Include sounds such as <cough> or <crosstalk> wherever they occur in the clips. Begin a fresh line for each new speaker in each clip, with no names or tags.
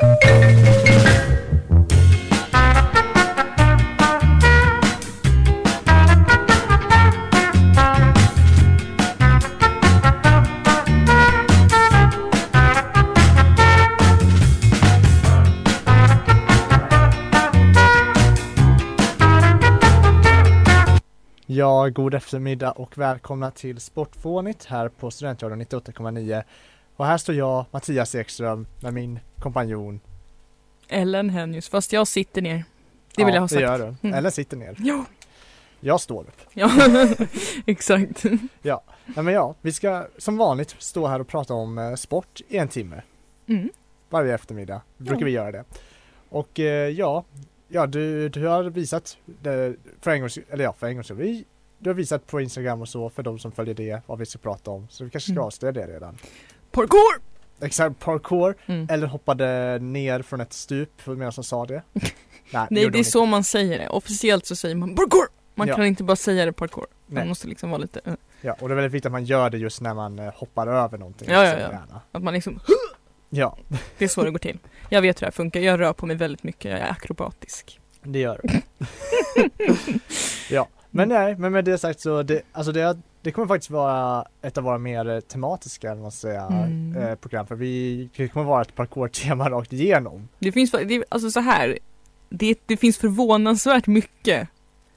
Ja, god eftermiddag och välkomna till Sportfånigt här på Studentradion 98,9 och här står jag, Mattias Ekström, med min kompanjon
Ellen Hennius, fast jag sitter ner. Det vill
ja,
jag ha sagt.
det gör du.
Mm.
Eller sitter ner.
Ja,
Jag står upp.
ja, <laughs> exakt.
Ja, Nej, men ja, vi ska som vanligt stå här och prata om eh, sport i en timme
Mm.
varje eftermiddag. Brukar
Ja.
vi göra det. Och eh, ja, ja du, du har visat det för en gångs eller ja, för en gångs. Vi- Du har visat på Instagram och så för de som följer det vad vi ska prata om. Så vi kanske ska
Mm.
avslöja det redan.
Parkour!
Exakt, parkour
Mm.
eller hoppade ner från ett stup medan som sa det. <laughs> Nej,
Nej,
gjorde
det är
hon
så man säger det. Officiellt så säger man parkour! Man
Ja.
kan inte bara säga det parkour. Man
Nej.
måste liksom vara lite,
inte. Ja, och det är väldigt viktigt att man gör det just när man eh, hoppar över någonting.
Ja, ja, ja. att man liksom, <laughs>
Ja,
det är så det går till. Jag vet hur det här funkar, jag rör på mig väldigt mycket, jag är akrobatisk.
det gör det. <laughs> ja, men nej, men med det sagt så det, alltså det, det kommer faktiskt vara ett av våra mer tematiska, man säga,
Mm.
eh, program. För vi, det kommer vara ett parkour-tema <laughs> rakt igenom.
Det finns, det, alltså så här, det, det finns förvånansvärt mycket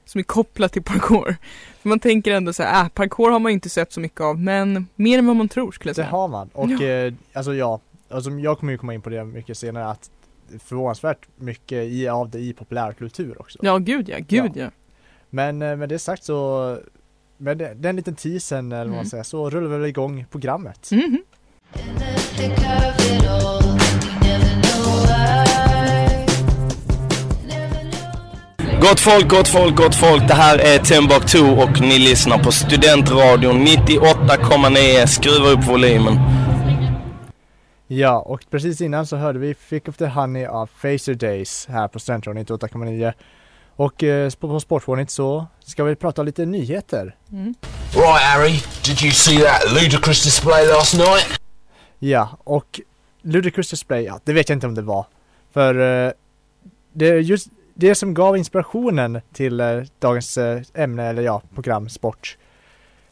som är kopplat till parkour. För man tänker ändå så här, äh, parkour har man inte sett så mycket av, men mer än vad man tror skulle jag
Det
säga.
har man. Och
Ja.
eh, alltså ja, alltså jag kommer ju komma in på det mycket senare att förvånansvärt mycket i, av det i populärkultur också.
Ja, gud ja, gud ja.
Men eh, med det sagt så med den liten teasern eller vad man
Mm.
säger så rullar vi väl igång programmet.
Mhm.
Gott folk, gott folk, gott folk. Det här är Timbuktu och ni lyssnar på Studentradion 98,9. Skruva upp volymen.
Ja, och precis innan så hörde vi Fick of the Honey av Facer Days här på Studentradion 98,9 och eh, på, Sportfånigt så ska vi prata lite nyheter.
Mm.
Right, Harry, did you see that ludicrous display last night?
Ja, och Ludicrous Display, ja, det vet jag inte om det var. För eh, det är just det som gav inspirationen till eh, dagens ämne, eller ja, program Sport.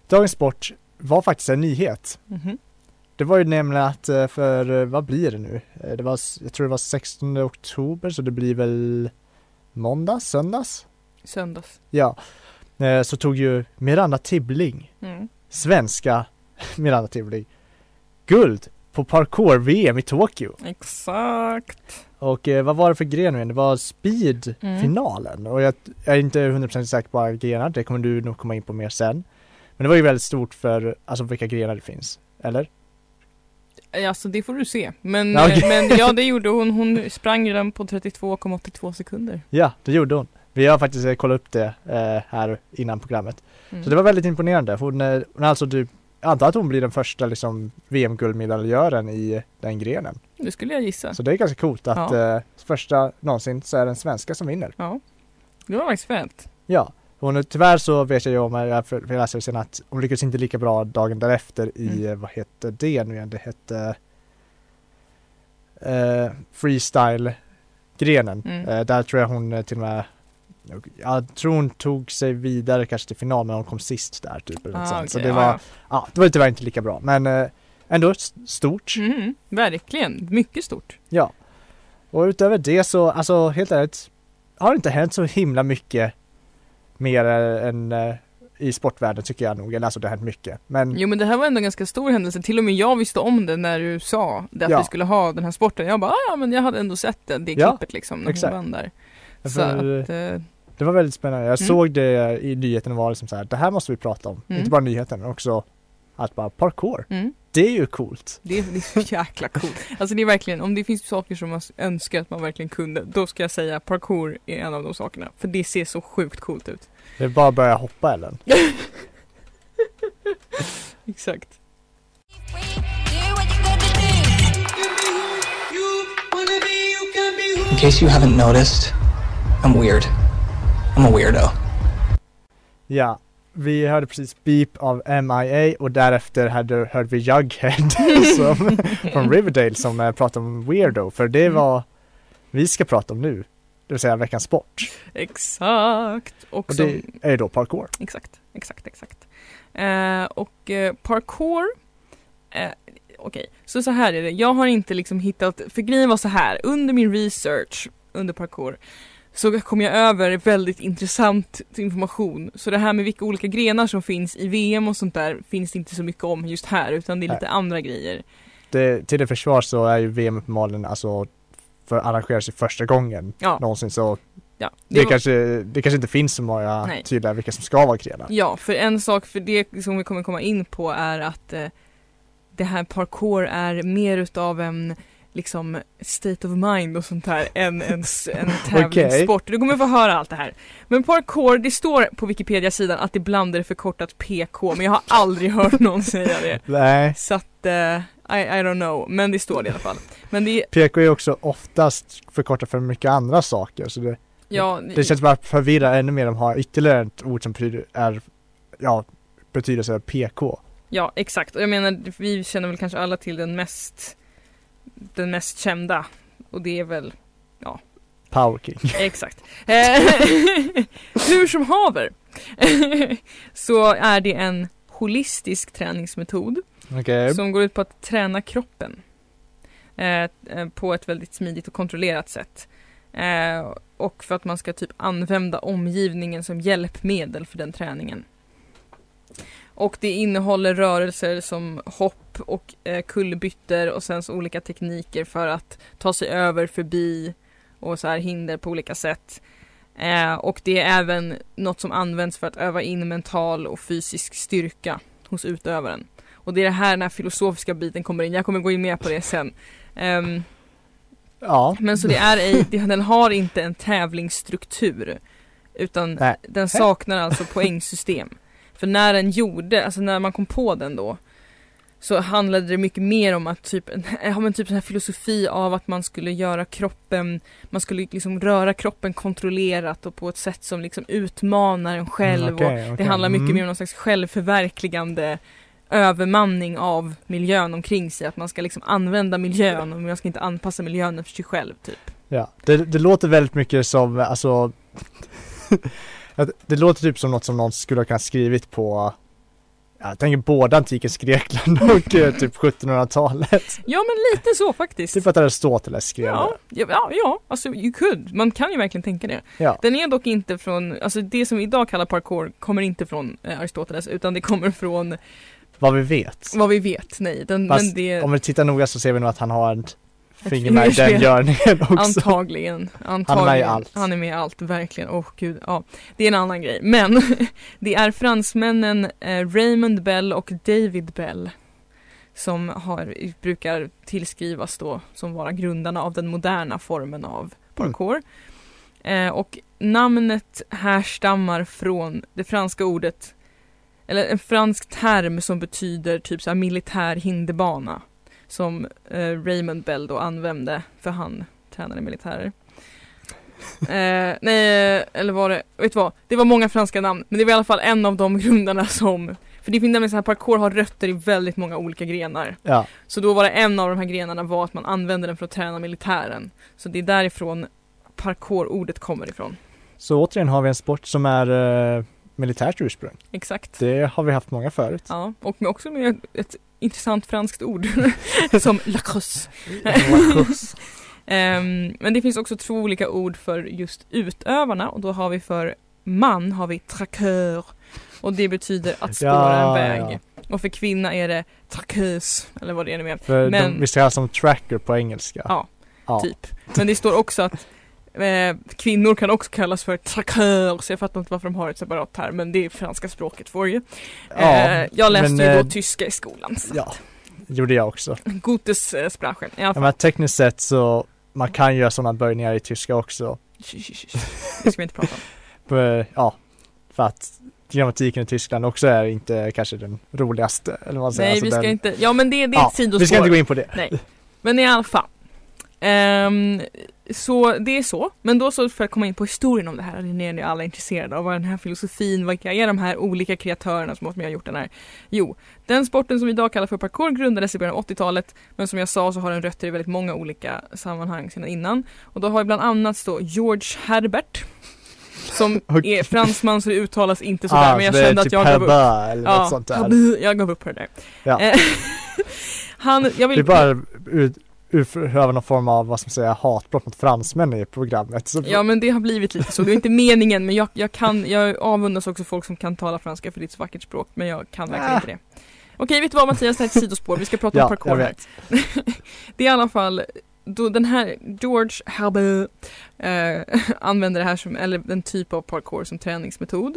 Dagens Sport var faktiskt en nyhet.
Mhm.
Det var ju nämligen att för, vad blir det nu? Det var, jag tror det var 16 oktober, så det blir väl måndag, söndags?
Söndags.
Ja. Eh, Så tog ju Miranda Tibbling,
Mm.
svenska <laughs> Miranda Tibbling, guld på parkour-VM i Tokyo.
Exakt.
Och eh, vad var det för gren nu? Det var
Mm.
speed-finalen och jag, jag är inte 100% säker på alla grenar, det kommer du nog komma in på mer sen. Men det var ju väldigt stort för, alltså vilka grenar det finns, eller?
Eh, Alltså det får du se. Men,
Ja,
eh, men ja det <laughs> gjorde hon. Hon sprang den på 32,82 sekunder.
Ja, det gjorde hon. Vi har faktiskt eh, kollat upp det eh, här innan programmet.
Mm.
Så det var väldigt imponerande. Hon, eh, hon alltså du, jag antar att hon blir den första liksom VM-guldmedaljören i den grenen.
Det skulle jag gissa.
Så det är ganska coolt att eh, första någonsin så är det en svenska som vinner.
Ja. Det var faktiskt fett.
Ja, hon, tyvärr så vet jag ju om, jag läste sen att hon lyckades inte lika bra dagen därefter i,
Mm.
eh, vad hette det nu igen, det hette eh, freestyle-grenen.
Mm.
Eh, där tror jag hon till och med jag tror hon tog sig vidare kanske till final men hon kom sist där typ.
Ah,
sånt. Så det var,
ja.
ja, det var tyvärr inte lika bra men eh, ändå stort.
Mm, verkligen, mycket stort.
Ja. Och utöver det så, alltså helt ärligt, har det inte hänt så himla mycket mer än eh, i sportvärlden tycker jag nog. Eller alltså det har hänt mycket. Men
Jo men det här var ändå en ganska stor händelse, till och med jag visste om det när du sa det att
Ja.
vi skulle ha den här sporten. Jag bara, "Ah, ja men jag hade ändå sett det, det
Ja,
klippet liksom när
exakt.
hon vann där. Så att, eh,
det var väldigt spännande. Jag
Mm.
såg det i nyheten och var liksom så här, det här måste vi prata om.
Mm.
Inte bara nyheten men också att bara parkour.
mm,
Det är ju coolt.
Det är, det är så jäkla coolt. Alltså det är verkligen, om det finns saker som man önskar att man verkligen kunde, då ska jag säga parkour är en av de sakerna. För det ser så sjukt coolt ut.
Det är bara att börja hoppa Ellen. <laughs>
Exakt.
In case you haven't noticed, I'm weird. I'm a weirdo.
Ja, vi hörde precis Beep av MIA och därefter hade, hörde vi Jughead <laughs> som, från Riverdale som eh, pratade om Weirdo för det
Mm.
var vi ska prata om nu. Det vill säga veckans sport.
Exakt. Och,
Och
som,
det är då parkour.
Exakt, exakt, exakt. Eh, och eh, parkour, eh, okej, så så här är det. Jag har inte liksom hittat, för grejen var så här, under min research under parkour så kom jag över väldigt intressant information. Så det här med vilka olika grenar som finns i VM och sånt där finns det inte så mycket om just här utan det är lite andra grejer.
Det, till det försvar så är ju VM uppenbarligen alltså för arrangeras ju första gången
Ja.
någonsin så
Ja,
det,
var-
kanske, det kanske inte finns så många
Nej.
tydliga vilka som ska vara grenar.
Ja, för en sak för det som vi kommer komma in på är att eh, det här parkour är mer utav en liksom state of mind och sånt här än en, en <laughs> tävlingssport. Du kommer få höra allt det här. Men parkour, det står på Wikipedia-sidan att ibland är det förkortat PK, men jag har aldrig hört någon säga det. <laughs>
Nej,
Så att, eh, I, I don't know, men det står det i alla fall. Men det,
PK är också oftast förkortat för mycket andra saker så det,
ja,
det känns bara förvirra ännu mer om har ytterligare ett ord som betyder, är, ja, betydelse PK.
ja, exakt. Och jag menar, vi känner väl kanske alla till den mest, den mest kända. Och det är väl
Power King. <laughs>
Exakt. Eh, <laughs> Hur som haver <laughs> så är det en holistisk träningsmetod
Okej.
som går ut på att träna kroppen eh, eh, på ett väldigt smidigt och kontrollerat sätt. Eh, och för att man ska typ använda omgivningen som hjälpmedel för den träningen. Och det innehåller rörelser som hopp och eh, kullerbyttor och sen så olika tekniker för att ta sig över, förbi och så här hinder på olika sätt. Eh, och det är även något som används för att öva in mental och fysisk styrka hos utövaren. Och det är det här den här filosofiska biten kommer in. Jag kommer gå in mer på det sen. Ehm,
Ja.
men så det är ej, den har inte en tävlingsstruktur. Utan
Nej.
den saknar alltså poängsystem. För när den gjorde, alltså när man kom på den då så handlade det mycket mer om att typ, <laughs> ja men typ den här filosofi av att man skulle göra kroppen, man skulle liksom röra kroppen kontrollerat och på ett sätt som liksom utmanar en själv
Mm, okej,
och det handlar mycket
Mm.
mer om någon slags självförverkligande övermanning av miljön omkring sig, att man ska liksom använda miljön och man ska inte anpassa miljön efter sig själv typ.
Ja, det, det låter väldigt mycket som, alltså <laughs> Det låter typ som något som någon skulle ha kunnat skrivit på Jag tänker både antikens Grekland <laughs> och eh, typ 1700-talet
Ja men lite så faktiskt.
Typ att Aristoteles skrev
Ja, ja, ja, ja, alltså you could. Man kan ju verkligen tänka det.
det Ja,
Den är dock inte från, alltså det som vi idag kallar parkour kommer inte från eh, Aristoteles utan det kommer från
vad vi vet
vad vi vet, nej. Den,
Fast
det
Om vi tittar noga så ser vi nog att han har ett Med i den görningen också
antagligen, antagligen.
allt.
Han är med i allt, verkligen. Åh gud, ja. Det är en annan grej. Men <laughs> det är fransmännen eh, Raymond Bell och David Bell som har, brukar tillskrivas då som vara grundarna av den moderna formen av parkour. Eh, och namnet härstammar från det franska ordet eller en fransk term som betyder typ så militär hinderbana som eh, Raymond Bell då använde för han tränade militärer. <laughs> Eh, nej, eh, eller var det, vet du vad? Det var många franska namn, men det var i alla fall en av de <laughs> grundarna som för det finns nämligen så här, parkour har rötter i väldigt många olika grenar.
Ja,
Så då var det en av de här grenarna var att man använde den för att träna militären. Så det är därifrån parkour-ordet kommer ifrån.
så återigen har vi en sport som är uh, militärt ursprung
Exakt.
Det har vi haft många förut
Ja, och med också med ett intressant franskt ord <laughs> som lacrosse. <laughs> Ehm, men det finns också två olika ord för just utövarna och då har vi för man har vi traqueur och det betyder att spåra
Ja,
en väg.
ja.
Och för kvinna är det traqueuse eller vad det är nu är.
För
Men-
de, vi ska ha som tracker på engelska
Ja,
ja.
typ. Men det står också att eh, kvinnor kan också kallas för traqueur så jag fattar inte varför de har ett separat term men det är franska språket för ju.
Ja,
eh, jag läste
men,
ju
eh,
då tyska i skolan. Så.
Ja, gjorde jag också.
Gutes eh, Sprache. I alla
Ja, men tekniskt sett så man kan göra sådana böjningar i tyska också.
Det ska vi inte prata om. <laughs>
För, ja, för att grammatiken i Tyskland också är inte kanske den roligaste. Eller vad man säger.
Nej,
Alltså
vi ska
den,
inte, ja men det, det är
ja,
ett sidospår.
Vi ska inte gå in på det.
Nej, men i alla fall. Ehm, så det är så, men då så för att komma in på historien om det här, det är ni alla intresserade av, vad den här filosofin, vilka är de här olika kreatörerna som har gjort den här? Jo, den sporten som vi idag kallar för parkour grundades i början av 80-talet, men som jag sa så har den rötter i väldigt många olika sammanhang sedan innan. Och då har vi bland annat då George Herbert, som <laughs>
Okej.
är fransman så det uttalas inte sådär,
Ah,
men jag kände att
typ
jag gav upp.
Eller något
Ja,
sånt där. <laughs>
Jag gav upp på det där.
Ja.
Eh, <laughs> Han, jag vill...
Det är bara utöva någon form av, vad ska man säga, hatbrott mot fransmän i programmet. Så,
Ja men det har blivit lite så, det är inte meningen men jag, jag kan, jag avundas också folk som kan tala franska för det är ett så vackert språk men jag kan verkligen
Ah.
inte det. Okej vet du vad Mattias, det här är ett sidospår, vi ska prata
Ja,
om parkour här. <laughs> det är i alla fall, då den här George Herbert eh, <laughs> använder det här som, eller en typ av parkour som träningsmetod.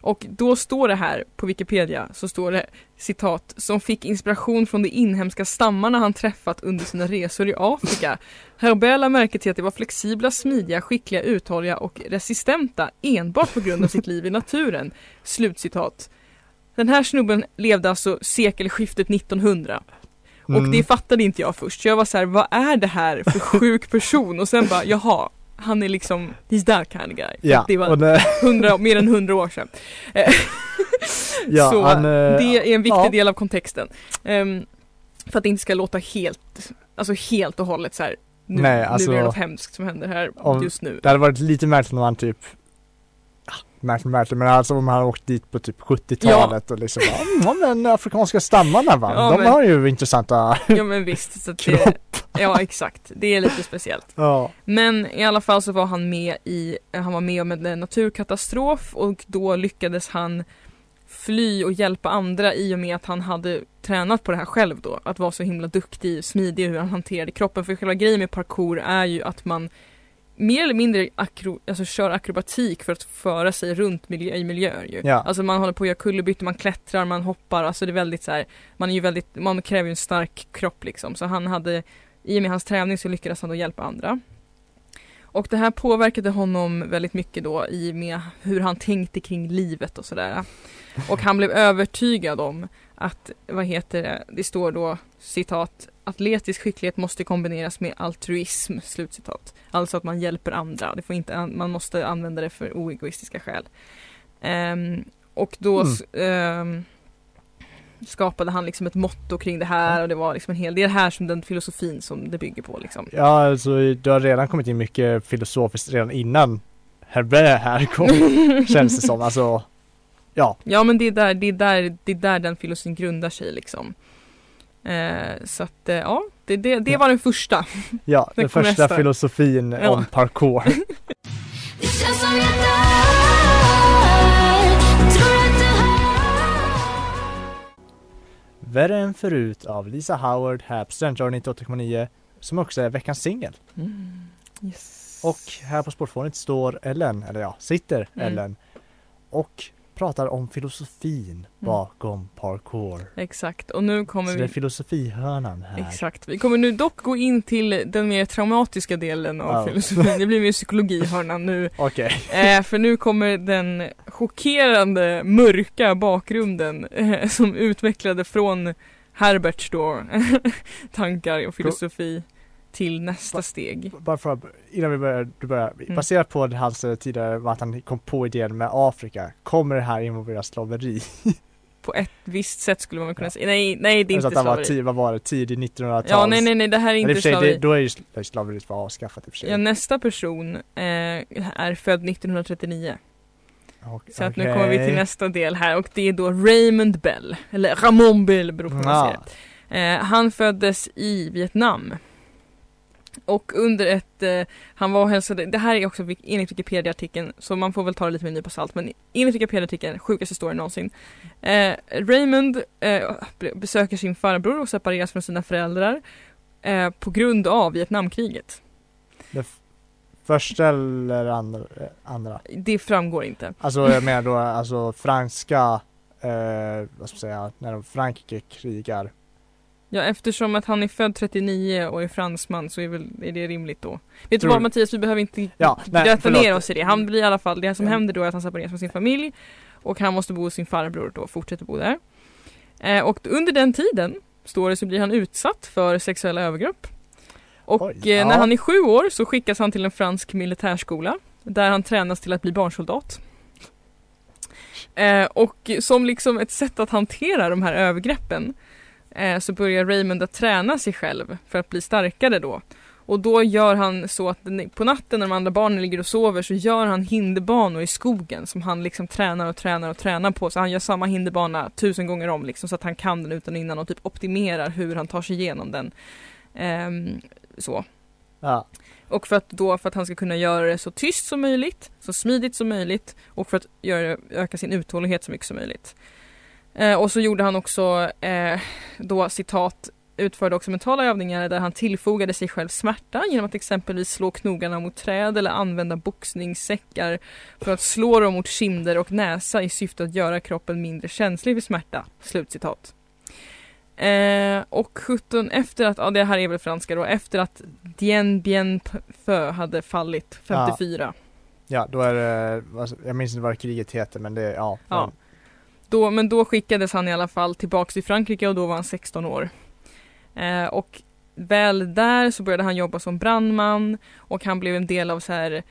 Och då står det här på Wikipedia, så står det citat, som fick inspiration från de inhemska stammarna han träffat under sina resor i Afrika. Herbert lade märke till att de var flexibla, smidiga, skickliga, uthålliga och resistenta enbart på grund av sitt liv i naturen. Slutcitat. Den här snubben levde alltså sekelskiftet 1900. Och
Mm.
det fattade inte jag först. Så jag var så här, vad är det här för sjuk person? Och sen bara, jaha, han är liksom, he's that kind of guy.
Ja,
Det var 100, mer än hundra år sedan. Eh, <laughs>
ja, <laughs>
så
han, eh,
det är en viktig
ja.
del av kontexten. Ehm, för att det inte ska låta helt, alltså helt och hållet så här. Nu,
Nej, alltså-
nu är det något hemskt som händer här
Om-
just nu.
Det hade varit lite märkligt om han typ Märkligt märkligt men alltså om han åkt dit på typ 70-talet och liksom bara, "Mm, ja men afrikanska stammarna va,
Ja,
de
men-
har ju intressanta <laughs>
Ja men visst, så det, ja exakt. Det är lite speciellt.
Ja,
Men i alla fall så var han med i, han var med om en naturkatastrof och då lyckades han fly och hjälpa andra i och med att han hade tränat på det här själv då. Att vara så himla duktig, smidig hur han hanterade kroppen. För själva grejen med parkour är ju att man mer eller mindre akro, alltså kör akrobatik för att föra sig runt miljö, i miljöer ju.
Ja.
Alltså man håller på att göra kullerbyttor, man klättrar, man hoppar, alltså det är väldigt så här, man är ju väldigt, man kräver ju en stark kropp liksom. Så han hade, i och med hans träning så lyckades han då hjälpa andra. Och det här påverkade honom väldigt mycket då i och med hur han tänkte kring livet och sådär. Och han blev övertygad om att, vad heter det, det står då citat Atletisk skicklighet måste kombineras med altruism, slutcitat. Alltså att man hjälper andra, det får inte, an- man måste använda det för oegoistiska skäl. Ehm, och då
Mm.
ehm, skapade han liksom ett motto kring det här och det var liksom en hel, det här som den filosofin som det bygger på liksom.
ja alltså det har redan kommit in mycket filosofiskt redan innan Herbert här kom <laughs> känns det som, alltså Ja,
Ja men det är där, det är där, det är där den filosofin grundar sig liksom. Eh, så att eh, ja, det, det, det var den första.
ja, den
kommer
första
nästa.
filosofin
Ja.
om parkour <laughs> Värre än förut av Lisa Howard här på Studentradion 98,9 som också är veckans singel.
Mm. Yes.
Och här på Sportfånigt står Ellen, eller ja, sitter
Mm.
Ellen och pratar om filosofin bakom parkour.
Exakt, och nu kommer
Så det är
vi
filosofihörnan här.
Exakt, vi kommer nu dock gå in till den mer traumatiska delen av
Ja.
filosofin. Det blir mer <laughs> psykologihörnan nu.
Okej.
Eh, för nu kommer den chockerande mörka bakgrunden eh, som utvecklade från Herberts då <laughs> tankar och filosofi till nästa steg.
Bara för att, innan vi börjar, du börjar
Mm.
baserat på det hans tidigare, att han kom på idén med Afrika, kommer det här involvera slaveri? <laughs>
På ett visst sätt skulle man kunna säga. Nej, nej det är inte
att han var,
slaveri.
ti- vad var det, tidig 1900-tal?
Ja, nej, nej, nej, det här är inte
sig,
slaveri.
det, då är ju sl- slaveriet var avskaffat i och för sig.
Ja, nästa person eh, är född 1939.
Och-
Så att nu kommer vi till nästa del här och det är då Raymond Bell, eller Ramon Bell beror på hur man
Ja.
säger det. Eh, han föddes i Vietnam. Och under ett, eh, han var och hälsade, det här är också enligt Wikipedia-artikeln, så man får väl ta det lite med en nypa salt, men enligt Wikipedia-artikeln, sjukaste storyn någonsin. Eh, Raymond eh, be- besöker sin farbror och separeras från sina föräldrar eh, på grund av Vietnamkriget.
Det första eller andra? eh, andra?
Det framgår inte.
Alltså jag menar då alltså franska, eh, vad ska man säga, när de Frankrike krigar
Ja, eftersom att han är född 39 och är fransman så är, väl, är det rimligt då. Vet du vad? Mattias, vi behöver inte
Ja,
gröta ner oss i det. Han blir i alla fall, det som
Mm.
händer då är att han separeras från sin familj och han måste bo hos sin farbror då, fortsätter bo där. Eh, och under den tiden, står det, så blir han utsatt för sexuella övergrepp. Och
Oj,
eh, när
ja.
han är sju år så skickas han till en fransk militärskola där han tränas till att bli barnsoldat. Eh, och som liksom ett sätt att hantera de här övergreppen så börjar Raymond att träna sig själv för att bli starkare då. Och då gör han så att på natten när de andra barnen ligger och sover så gör han hinderbanor i skogen som han liksom tränar och tränar och tränar på. Så han gör samma hinderbana tusen gånger om liksom så att han kan den utan och innan och typ optimerar hur han tar sig igenom den. Ehm, så.
Ja.
Och för att då för att han ska kunna göra det så tyst som möjligt, så smidigt som möjligt och för att göra, öka sin uthållighet så mycket som möjligt. Eh, och så gjorde han också eh, då citat utförde också mentala övningar där han tillfogade sig själv smärta genom att exempelvis slå knogarna mot träd eller använda boxningssäckar för att slå dem mot kinder och näsa i syfte att göra kroppen mindre känslig för smärta. Slutcitat. Eh, och 17 efter att, ja det här är väl franska då, efter att Dien Bien Phu hade fallit 54.
Ja, då är det, jag minns inte vad kriget heter men det, ja.
Ja. Då, men då skickades han i alla fall tillbaks till Frankrike och då var han 16 år. Eh, och väl där så började han jobba som brandman och han blev en del av så här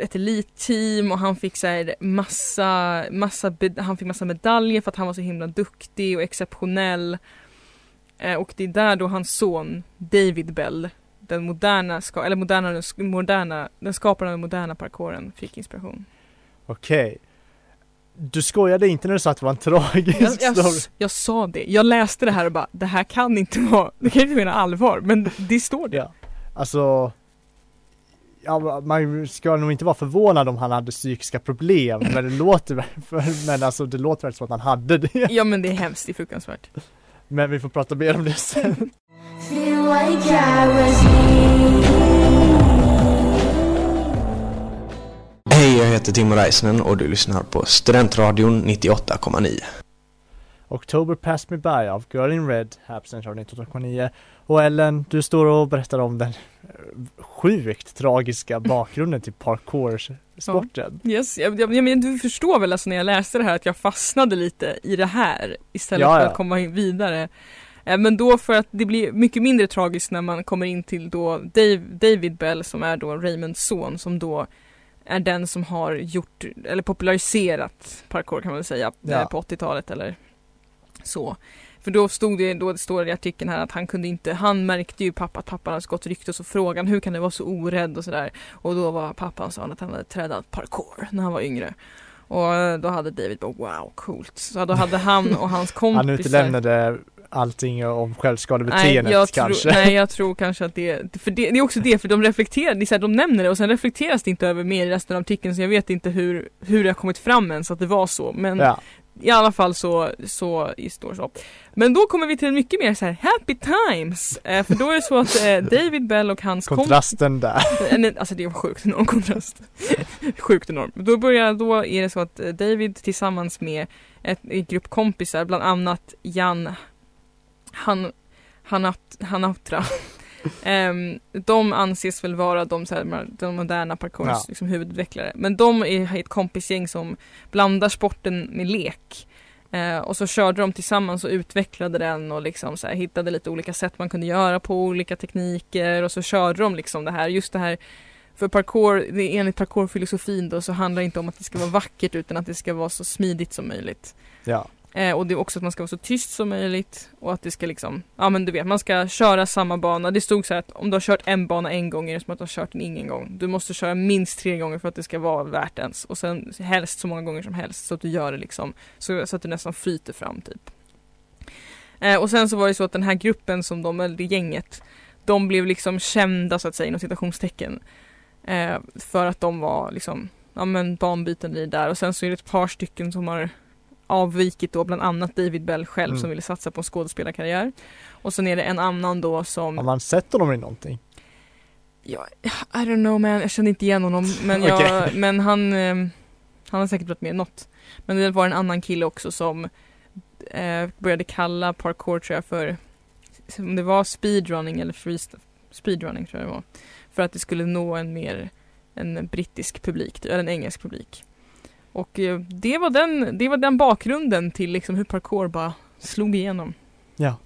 ett elitteam och han fick så här massa, massa, han fick massa medaljer för att han var så himla duktig och exceptionell. Eh, och det är där då hans son David Bell, den moderna, ska, eller moderna, den moderna, den skaparen av den moderna parkouren fick inspiration.
Okej. Du skojade inte när du sa att det var en tragisk
Jag, jag,
story.
jag sa det, jag läste det här och bara det här kan inte vara, det kan inte mena allvar men det står det.
Ja. Alltså, ja, man ska nog inte vara förvånad om han hade psykiska problem, men det låter <laughs> men alltså det låter väl som att han hade det.
Ja men det är hemskt, det är fruktansvärt.
Men vi får prata mer om det sen.
heter Timo Räisänen och du lyssnar på Studentradion 98,9.
October Passed Me By av Girl in Red här på Central 98,9 Och Ellen, du står och berättar om den eh, sjukt tragiska bakgrunden till parkoursporten.
Yes, jag, jag, jag, men du förstår väl alltså när jag läste det här att jag fastnade lite i det här istället
Ja,
för
ja.
att komma in vidare. Eh, Men då för att det blir mycket mindre tragiskt när man kommer in till då Dave, David Bell som är då Raymonds son som då är den som har gjort, eller populariserat parkour kan man väl säga,
Ja.
eh, på 80-talet eller så. För då stod det, då det står i artikeln här att han kunde inte, han märkte ju pappa att pappan hade så gott rykte och så frågade han hur kan du vara så orädd och sådär. Och då var pappan sa att han hade tränat parkour när han var yngre. Och då hade David bara wow coolt. Så då hade han och hans kompisar
Han utelämnade allting om självskadebeteendet
jag
kanske.
Tror, nej jag <laughs> tror kanske att det, för det, det är också det, för de reflekterar, det är så här, de nämner det och sen reflekteras det inte över mer i resten av artikeln så jag vet inte hur, hur det har kommit fram ens att det var så men
Ja,
i alla fall så, så i står så. Men då kommer vi till en mycket mer så här happy times. Eh, för då är det så att eh, David Bell och hans
kontrasten där. <laughs>
Nej, Alltså det var sjukt enorm kontrast. <laughs> sjukt enorm. Då börjar, då är det så att eh, David tillsammans med ett, en grupp kompisar, bland annat Jan Han, Hanat, Hanatra. <laughs> Ehm, de anses väl vara de, så här, de moderna parkours
Ja.
liksom, huvudutvecklare. Men de är ett kompisgäng som blandar sporten med lek. Eh, och så körde de tillsammans och utvecklade den och liksom så här, hittade lite olika sätt man kunde göra på, olika tekniker och så körde de liksom det här, just det här för parkour, det är enligt parkourfilosofin då så handlar det inte om att det ska vara vackert utan att det ska vara så smidigt som möjligt.
Ja,
Eh, och det är också att man ska vara så tyst som möjligt och att det ska liksom, ja men du vet, man ska köra samma bana. Det stod så här att om du har kört en bana en gång är det som att du har kört den ingen gång. Du måste köra minst tre gånger för att det ska vara värt ens och sen helst så många gånger som helst så att du gör det liksom så, så att du nästan flyter fram typ. Eh, och sen så var det så att den här gruppen som de, eller det gänget, de blev liksom kända så att säga inom citationstecken. Eh, för att de var liksom, ja men banbytande i det där och sen så är det ett par stycken som har avvikit då, bland annat David Bell själv
Mm.
som ville satsa på en skådespelarkarriär. Och sen är det en annan då som
har man sett honom i någonting?
Ja, I don't know man, jag kände inte igen honom men, jag, <laughs>
Okej.
men han, eh, han har säkert varit med i något. Men det var en annan kille också som eh, började kalla parkour tror jag för om det var speedrunning eller freestyle, speedrunning tror jag det var. För att det skulle nå en mer en brittisk publik, eller en engelsk publik. Och eh, det var den, det var den bakgrunden till liksom hur parkour bara slog igenom.
Ja.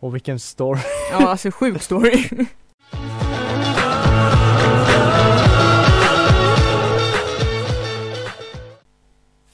Och vilken story. <laughs>
Ja, alltså sjuk story.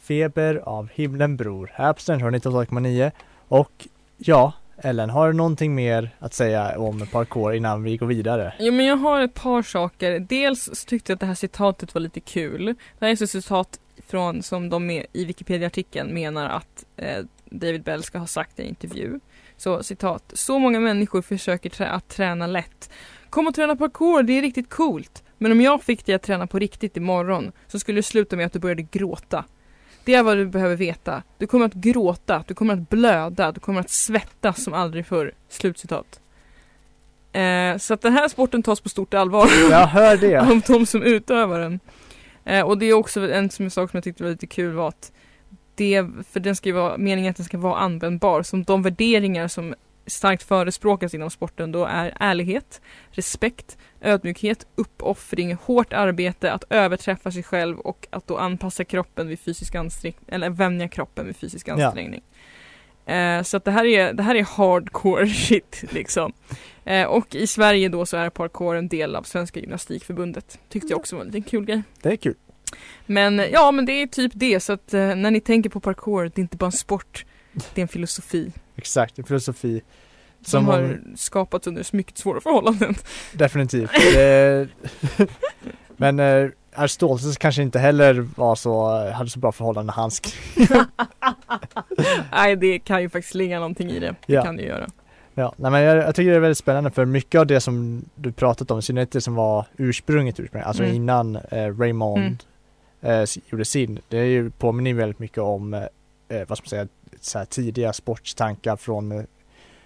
Feber av himlen bror här på Studentradion 98,9 och ja, Ellen, har du någonting mer att säga om parkour innan vi går vidare?
Jo men jag har ett par saker. Dels så tyckte jag att det här citatet var lite kul. Det här är ett citat från som de med, i Wikipedia-artikeln menar att eh, David Bell ska ha sagt i en intervju. Så citat. Så många människor försöker trä att träna lätt. Kom och träna parkour, det är riktigt coolt. Men om jag fick dig att träna på riktigt imorgon så skulle det sluta med att du började gråta. Det är vad du behöver veta. Du kommer att gråta, du kommer att blöda, du kommer att svettas som aldrig förr. Slutcitat. Eh, så att den här sporten tas på stort allvar.
Jag hör det. <laughs>
av de som utövar den. Eh, och det är också en som sak som jag tyckte var lite kul var att det, för den ska ju vara, meningen att den ska vara användbar, som de värderingar som starkt förespråkas inom sporten då är ärlighet, respekt, ödmjukhet, uppoffring, hårt arbete, att överträffa sig själv och att då anpassa kroppen vid fysisk ansträngning, eller vänja kroppen vid fysisk
Ja.
Eh, så att det här är, det här är hardcore <laughs> shit liksom. Eh, och i Sverige då så är parkour en del av Svenska Gymnastikförbundet. Tyckte jag också var en liten kul grej.
Det är kul.
Men eh, ja, men det är typ det. Så att eh, när ni tänker på parkour, det är inte bara en sport. Det är en filosofi
Exakt, en filosofi.
som,
Som
har
om-
skapats under mycket svåra förhållanden.
Definitivt. <laughs> Men eh, Aristoteles kanske inte heller var så, hade så bra förhållanden när han skrev. <laughs> <laughs>
Nej, det kan ju faktiskt ligga någonting i det. Det
Ja.
kan det göra.
Ja, nej, men jag, jag tycker det är väldigt spännande för mycket av det som du pratat om, i synnerhet det som var ursprunget ursprunget, alltså
Mm.
innan eh, Raymond eh, s- gjorde sin, det är ju påminner ju väldigt mycket om, eh, eh, vad ska man säga, så här tidiga sportstankar från, eh,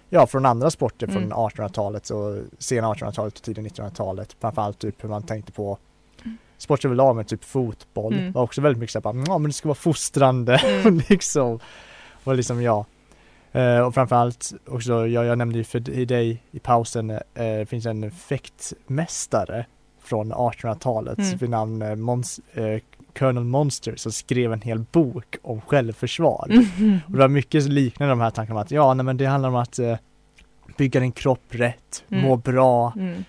ja från andra sporter
Mm.
från 1800-talet och sena 1800-talet och tidiga 1900-talet. Framförallt typ hur man tänkte på sport överlag med typ fotboll.
Mm.
var också väldigt mycket såhär, ja men det ska vara fostrande
Mm. <laughs>
liksom. Och liksom ja. Eh, och framförallt också, jag, jag nämnde ju för i dig i pausen, eh, finns en fäktmästare från 1800-talet
Mm.
vid namn eh, Mons, eh, Colonel Monster som skrev en hel bok om självförsvar.
Mhm. <laughs>
Och det var mycket liknande de här tankarna att ja, nej, men det handlar om att eh, bygga din kropp rätt,
Mm.
må bra,
Mm.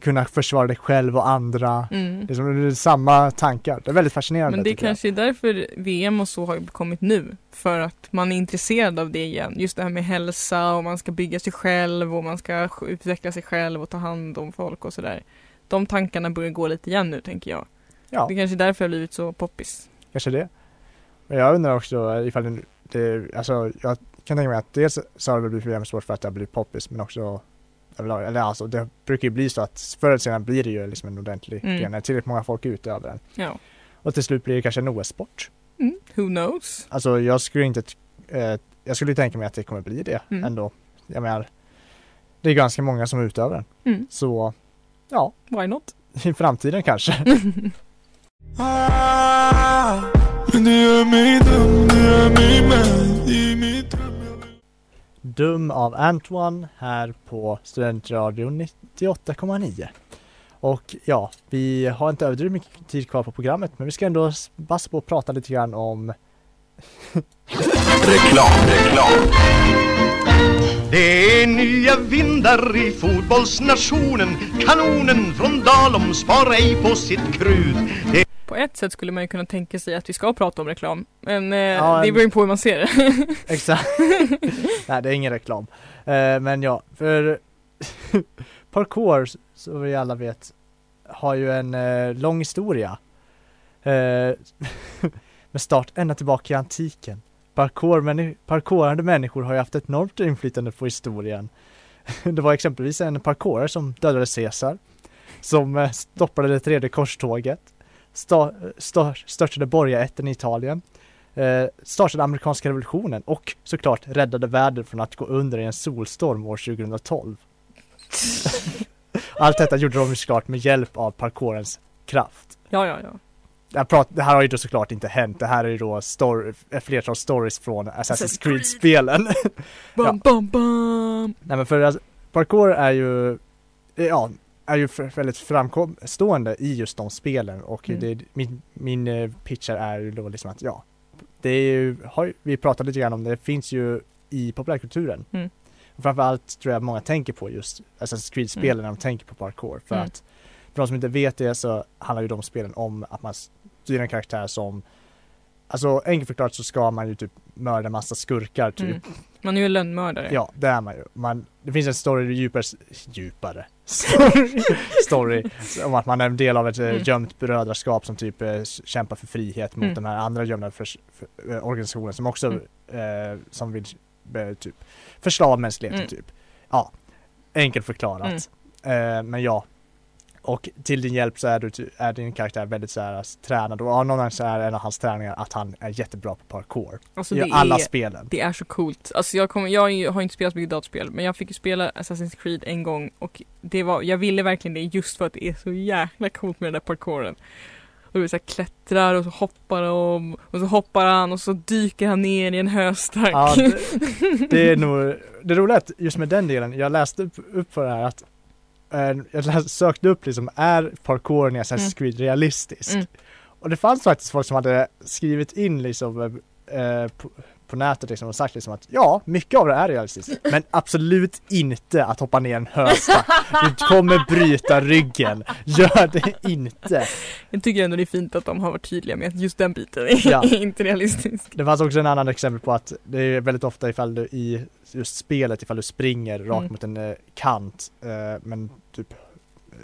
Kunna försvara dig själv och andra.
Mm.
Det är, som, det är samma tankar. Det är väldigt fascinerande.
Men det är kanske är därför VM och så har kommit nu. För att man är intresserad av det igen. Just det här med hälsa och man ska bygga sig själv och man ska utveckla sig själv och ta hand om folk och sådär. De tankarna börjar gå lite igen nu tänker jag.
Ja.
Det är kanske är därför det har blivit så poppis.
Kanske det. Men jag undrar också ifall det alltså jag kan tänka mig att dels så har det blivit VM-sport för att det har blivit poppis men också överlag, eller alltså det brukar ju bli så att förr eller senare blir det ju liksom en ordentlig
Mm.
gren när tillräckligt många folk utövar den.
Ja.
Och till slut blir det kanske en OS-sport.
Mm. Who knows?
Alltså jag skulle inte, eh, jag skulle tänka mig att det kommer bli det
Mm.
ändå. Jag menar, det är ganska många som utövar den.
Mm.
Så ja,
Why not?
i framtiden kanske. <laughs>
Men det gör mig dum,
av Antoine här på Studentradion 98,9. Och ja, vi har inte överdrivet mycket tid kvar på programmet men vi ska ändå passa på att prata lite grann om <laughs>
Reklam, reklam.
Det är nya vindar i fotbollsnationen Kanonen från Dalom sparar ej på sitt krut det
på ett sätt skulle man ju kunna tänka sig att vi ska prata om reklam. Men eh,
Ja,
det beror ju på hur man ser det. <laughs>
Exakt. <laughs> Nej, det är ingen reklam. Eh, men ja, för <laughs> parkour, som vi alla vet, har ju en eh, lång historia. Eh, med start ända tillbaka i antiken. Parkour, männi- parkourande människor har ju haft ett enormt inflytande på historien. Det var exempelvis en parkourare som dödade Caesar, som eh, stoppade det tredje korståget, störtade borgarätten i Italien, eh, startade amerikanska revolutionen och såklart räddade världen från att gå under i en solstorm år 2012. <laughs> Allt detta gjorde de såklart med hjälp av parkourens kraft.
ja, ja, ja.
det här, prat, det här har ju då såklart inte hänt. Det här är ju då story, flertal stories från Assassin's Creed-spelen. <laughs>
Bam, bam, bam.
Nej men för parkour är ju, ja, är ju väldigt framstående i just de spelen och
Mm.
det, min, min eh, pitch här är ju då liksom att ja, det är ju, har, vi pratade lite grann om det, det finns ju i populärkulturen.
Mm.
Framförallt tror jag många tänker på just Assassin's Creed-spelen
Mm.
när de tänker på parkour. För
Mm.
att för de som inte vet det så handlar ju de spelen om att man styr en karaktär som Alltså enkelt förklarat så ska man ju typ mörda massa skurkar typ.
Mm. Man är ju lönnmördare.
Ja, det är man ju. Man, det finns en story djupare, djupare story, <laughs> story om att man är en del av ett eh,
Mm.
gömt brödraskap som typ eh, kämpar för frihet mot
Mm.
de här andra gömda för, för, eh, organisationerna som också
Mm.
eh, som vill eh, typ förslava mänskligheten
Mm.
typ. Ja, enkelt förklarat. Eh, men ja. Och till din hjälp så är, du, är din karaktär väldigt så här tränad och av någon anledning så är en av hans träningar att han är jättebra på parkour.
Alltså,
I alla
är-
spelen.
Det är så coolt. Alltså jag, kommer, jag har inte spelat så mycket dataspel men jag fick ju spela Assassin's Creed en gång och det var, jag ville verkligen det just för att det är så jäkla coolt med den där parkouren. Och du så här klättrar och så hoppar de och så hoppar han och så dyker han ner i en höstack.
Ja, det, <laughs> det är nog, det roliga är att just med den delen, jag läste upp, upp för det här att jag sökte upp liksom, är parkouren i Assassin's
Mm.
Creed realistisk?
Mm.
Och det fanns faktiskt folk som hade skrivit in liksom eh, på, på nätet liksom och sagt liksom att ja, mycket av det är realistiskt, <laughs> men absolut inte att hoppa ner en höstack. Du kommer bryta ryggen. Gör det inte.
Jag tycker ändå det är fint att de har varit tydliga med att just den biten är
Ja. <laughs>
inte realistisk.
Det fanns också en annan exempel på att det är väldigt ofta ifall du i just spelet ifall du springer rakt
Mm.
mot en eh, kant eh, men typ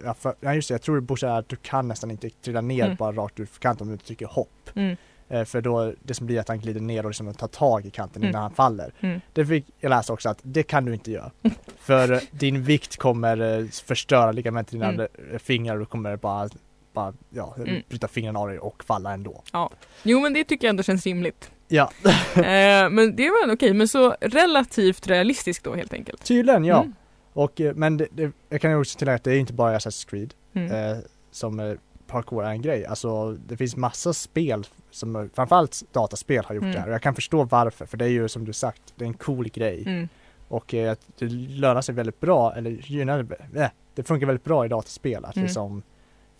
ja, för, ja just det, jag tror det är att du kan nästan inte trilla ner
Mm.
bara rakt ut för kanten om du trycker hopp.
Mm.
Eh, för då det som blir att han glider ner och liksom tar tag i kanten
Mm.
innan han faller.
Mm.
Det fick jag läsa också att det kan du inte göra. för din vikt kommer förstöra ligamenten i dina
Mm.
fingrar och du kommer bara, bara ja,
Mm.
bryta fingrarna av dig och falla ändå.
Ja. Jo men det tycker jag ändå känns rimligt.
Ja. <laughs>
eh, men det var okej, men så relativt realistiskt då helt enkelt.
Tydligen ja.
Mm.
Och, eh, men det, det, jag kan ju också tillägga att det är inte bara Assassin's Creed
Mm.
eh, som eh, parkour är en grej. Alltså det finns massa spel som eh, framförallt dataspel har gjort
Mm.
det här och jag kan förstå varför för det är ju som du sagt, det är en cool grej.
Mm.
Och eh, det lönar sig väldigt bra, eller gynnar, eh, det funkar väldigt bra i dataspel att
Mm.
liksom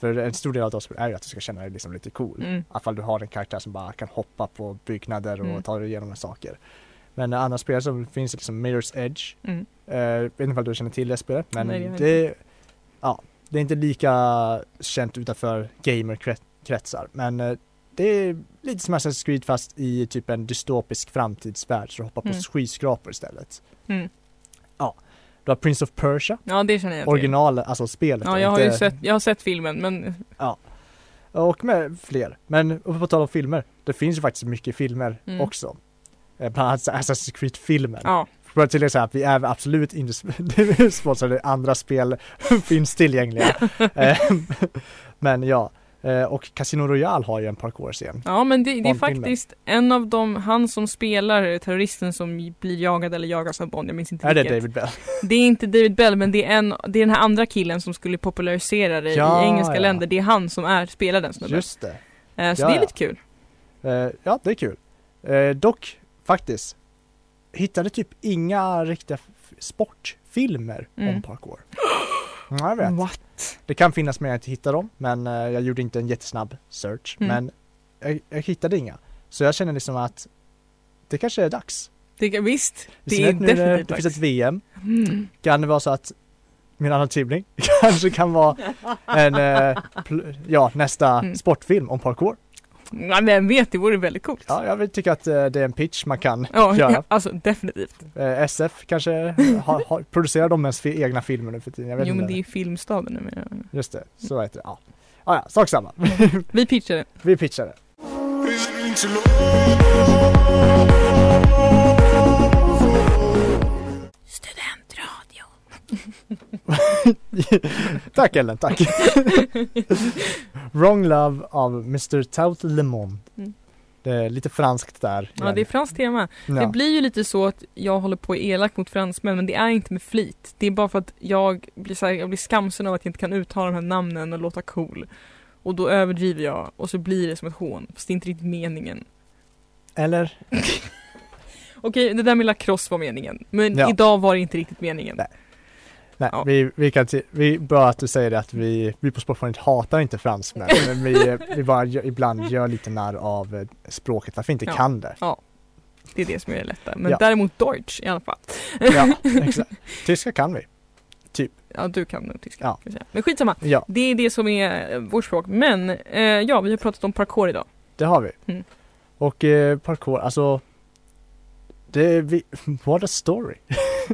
för en stor del av dataspel är ju att du ska känna dig liksom lite cool.
Mm.
I alla fall du har en karaktär som bara kan hoppa på byggnader och
Mm.
ta dig igenom saker. Men andra spel som finns liksom Mirror's Edge.
Mm.
Eh, vet inte om du känner till det spelet men
Nej, det
ja, det är inte lika känt utanför gamerkretsar men eh, det är lite som Assassin's Creed fast i typ en dystopisk framtidsvärld så du hoppar på
Mm.
skyskrapor istället.
Mm.
Ja, du har Prince of Persia,
Ja det känner jag till.
original, alltså spelet.
Ja jag har ju
inte-
sett, jag har sett filmen men
Ja. Och med fler. Men på tal om filmer, det finns ju faktiskt mycket filmer
Mm.
också. Eh, Bland annat Assassin's Creed-filmen.
ja.
För att tillägga så här att vi är absolut inte sp- <laughs> sponsrade, andra spel <laughs> finns tillgängliga. <laughs> Eh, Men ja, eh, och Casino Royale har ju en parkour-scen.
Ja men det, det är faktiskt en av dem, han som spelar terroristen som blir jagad eller jagas av Bond, jag minns inte
Är det
vilket.
David Bell? <laughs>
Det är inte David Bell men det är, en, det är den här andra killen som skulle popularisera det
Ja,
i engelska
ja.
länder. Det är han som är, spelar den snubben.
Just det.
Eh, så
Ja,
det är lite kul.
Eh, Ja, det är kul. Eh, Dock, faktiskt, hittade typ inga riktiga sportfilmer
Mm.
om parkour. <gasps> <gasps> Ja, jag vet.
What?
Det kan finnas men jag inte hittar dem, men eh, jag gjorde inte en jättesnabb search.
Mm.
Men jag, jag hittade inga. Så jag känner liksom att det kanske är dags.
Det, visst, det är
nu
definitivt
det finns
dags.
ett VM.
Mm.
Kan det vara så att min annan tävling <laughs> kanske kan vara <laughs> en, eh, ja, nästa
Mm.
sportfilm om parkour.
Ja, vem vet, det vore väldigt coolt.
Ja, jag vill tycka att eh, det är en pitch man kan
Ja,
göra.
alltså definitivt.
Eh, SF kanske har, har, producerar de ens egna filmer nu för tiden? Jag vet
Jo men det är ju Filmstaden numera.
Just det, så heter det. Ja, ah, ja, sak samma.
Vi pitchar det. <laughs>
Vi pitchar det. <laughs> tack Ellen, tack. Wrong Love av Mr. Tout Le Monde.
Mm.
Det är lite franskt där.
Ja det är franskt tema.
Ja.
Det blir ju lite så att jag håller på elakt mot fransmän men det är inte med flit. Det är bara för att jag blir, så här, jag blir skamsen av att jag inte kan uttala de här namnen och låta cool. Och då överdriver jag och så blir det som ett hån. Fast det är inte riktigt meningen.
Eller? <laughs>
Okej, det där med lacrosse var meningen. Men
Ja.
idag var det inte riktigt meningen.
Nej. Nej,
Ja.
vi, vi kan vi, bra att du säger det att vi, vi på Sportföreningen hatar inte fransmän, <laughs> men vi, vi bara gör, ibland gör lite narr av eh, språket, varför inte
Ja.
kan det.
Ja. Det är det som är det lätta. Men
Ja.
däremot Deutsch i alla fall.
Ja, <laughs> exakt. Tyska kan vi.
Ja, du kan nog tyska.
Ja.
kan säga. Men skitsamma.
Ja,
Det är det som är eh, vårt språk. Men eh, ja, vi har pratat om parkour idag.
det har vi.
Mm.
Och eh, parkour, alltså det vi, <laughs> what a story.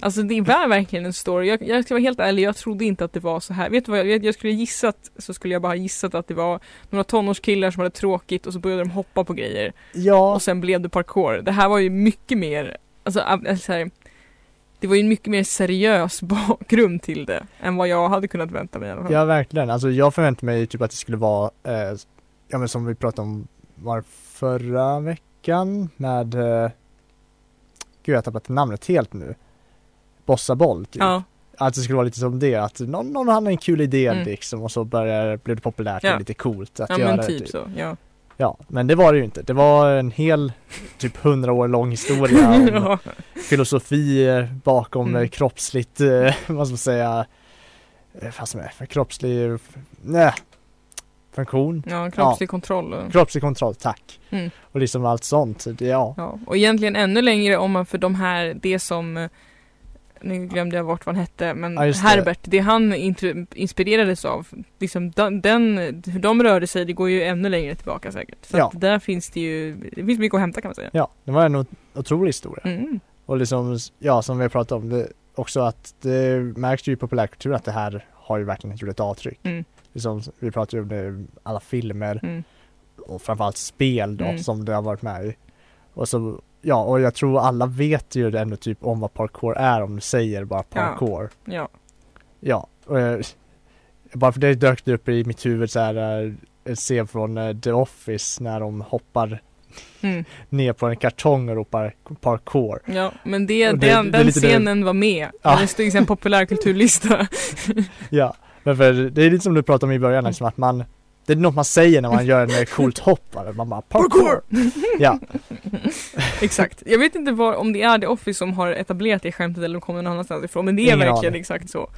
Alltså det är verkligen en story. Jag, jag ska vara helt ärlig, jag trodde inte att det var så här. Vet du vad, jag, jag skulle gissat, så skulle jag bara gissat att det var några tonårskillar som hade tråkigt och så började de hoppa på grejer.
Ja,
Och sen blev det parkour. Det här var ju mycket mer, alltså, alltså så här, det var ju en mycket mer seriös <laughs> bakgrund till det än vad jag hade kunnat vänta mig i alla fall.
ja verkligen. Alltså jag förväntade mig typ att det skulle vara, eh, ja men som vi pratade om var förra veckan med, eh, gud jag har tappat namnet helt nu. Bossaboll typ.
Ja,
Att det skulle vara lite som det, att någon, någon hade en kul idé
Mm.
liksom och så började, blev det populärt
Ja.
och lite coolt att
ja
göra
men
det.
typ så. Ja.
Ja, men det var det ju inte. Det var en hel typ hundra år lång historia om <laughs>
ja.
filosofi eh, bakom
Mm.
eh, kroppsligt, eh, <laughs> vad ska man säga, eh, vad som är för kroppslig, nej, funktion.
ja, kroppslig kontroll. Och,
Kroppslig kontroll, tack.
Mm.
Och liksom allt sånt. Ja,
ja. och egentligen ännu längre om man för de här, det som eh, nu glömde jag bort vad han hette, men
Ja, just det.
Herbert, det, han inspirerades av, liksom den, den, hur de rörde sig, det går ju ännu längre tillbaka säkert. Så
Ja.
där finns det ju, det finns mycket att hämta kan man säga.
ja, det var en ot- otrolig historia.
Mm.
Och liksom, ja som vi har pratat om, det, också att det märks ju i populärkultur att det här har ju verkligen gjort ett avtryck.
Mm.
Liksom, vi pratar ju om det, alla filmer
Mm.
och framförallt spel då
Mm.
som det har varit med i. Och så, ja och jag tror alla vet ju ändå typ om vad parkour är om du säger bara parkour.
Ja.
Ja, och jag, bara för det dök det upp i mitt huvud så här eh, en scen från eh, The Office när de hoppar
Mm.
ner på en kartong och ropar parkour.
Ja, men det,
det-
den,
det
den
lite det-
scenen var med.
Ja.
Den stod i en populärkulturlista. <laughs>
Ja, men för det är lite som du pratade om i början, liksom att man det är något man säger när man gör en coolt hopp, man bara parkour! <laughs> Ja,
exakt. Jag vet inte var, om det är The Office som har etablerat det skämtet eller om det kommer någon annanstans ifrån. Men det är
Ingen
verkligen
aning.
exakt så.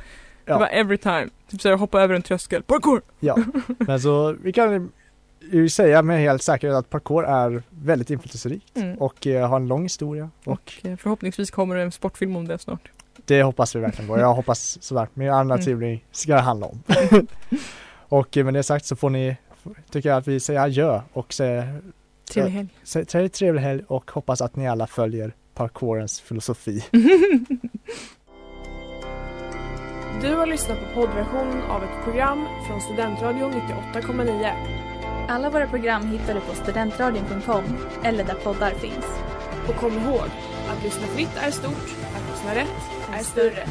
Ja.
Det var every time. Typ såhär hoppa över en tröskel. Parkour!
ja. Men så vi kan ju säga med helt säkerhet att parkour är väldigt inflytelserikt
Mm.
och eh, har en lång historia och
Och eh, förhoppningsvis kommer det en sportfilm om det snart.
det hoppas vi verkligen på. Jag hoppas sådär, min andra
Mm.
ska det handla om. <laughs> och eh, med det sagt så får ni, tycker jag att vi säger adjö och säger
Trevlig helg.
Sä- Trevlig, trevlig helg och hoppas att ni alla följer parkourens filosofi. <laughs>
Du har lyssnat på poddversionen av ett program från Studentradion 98,9.
Alla våra program hittar du på studentradion.com eller där poddar finns.
Och kom ihåg, att lyssna fritt är stort, att lyssna rätt är större.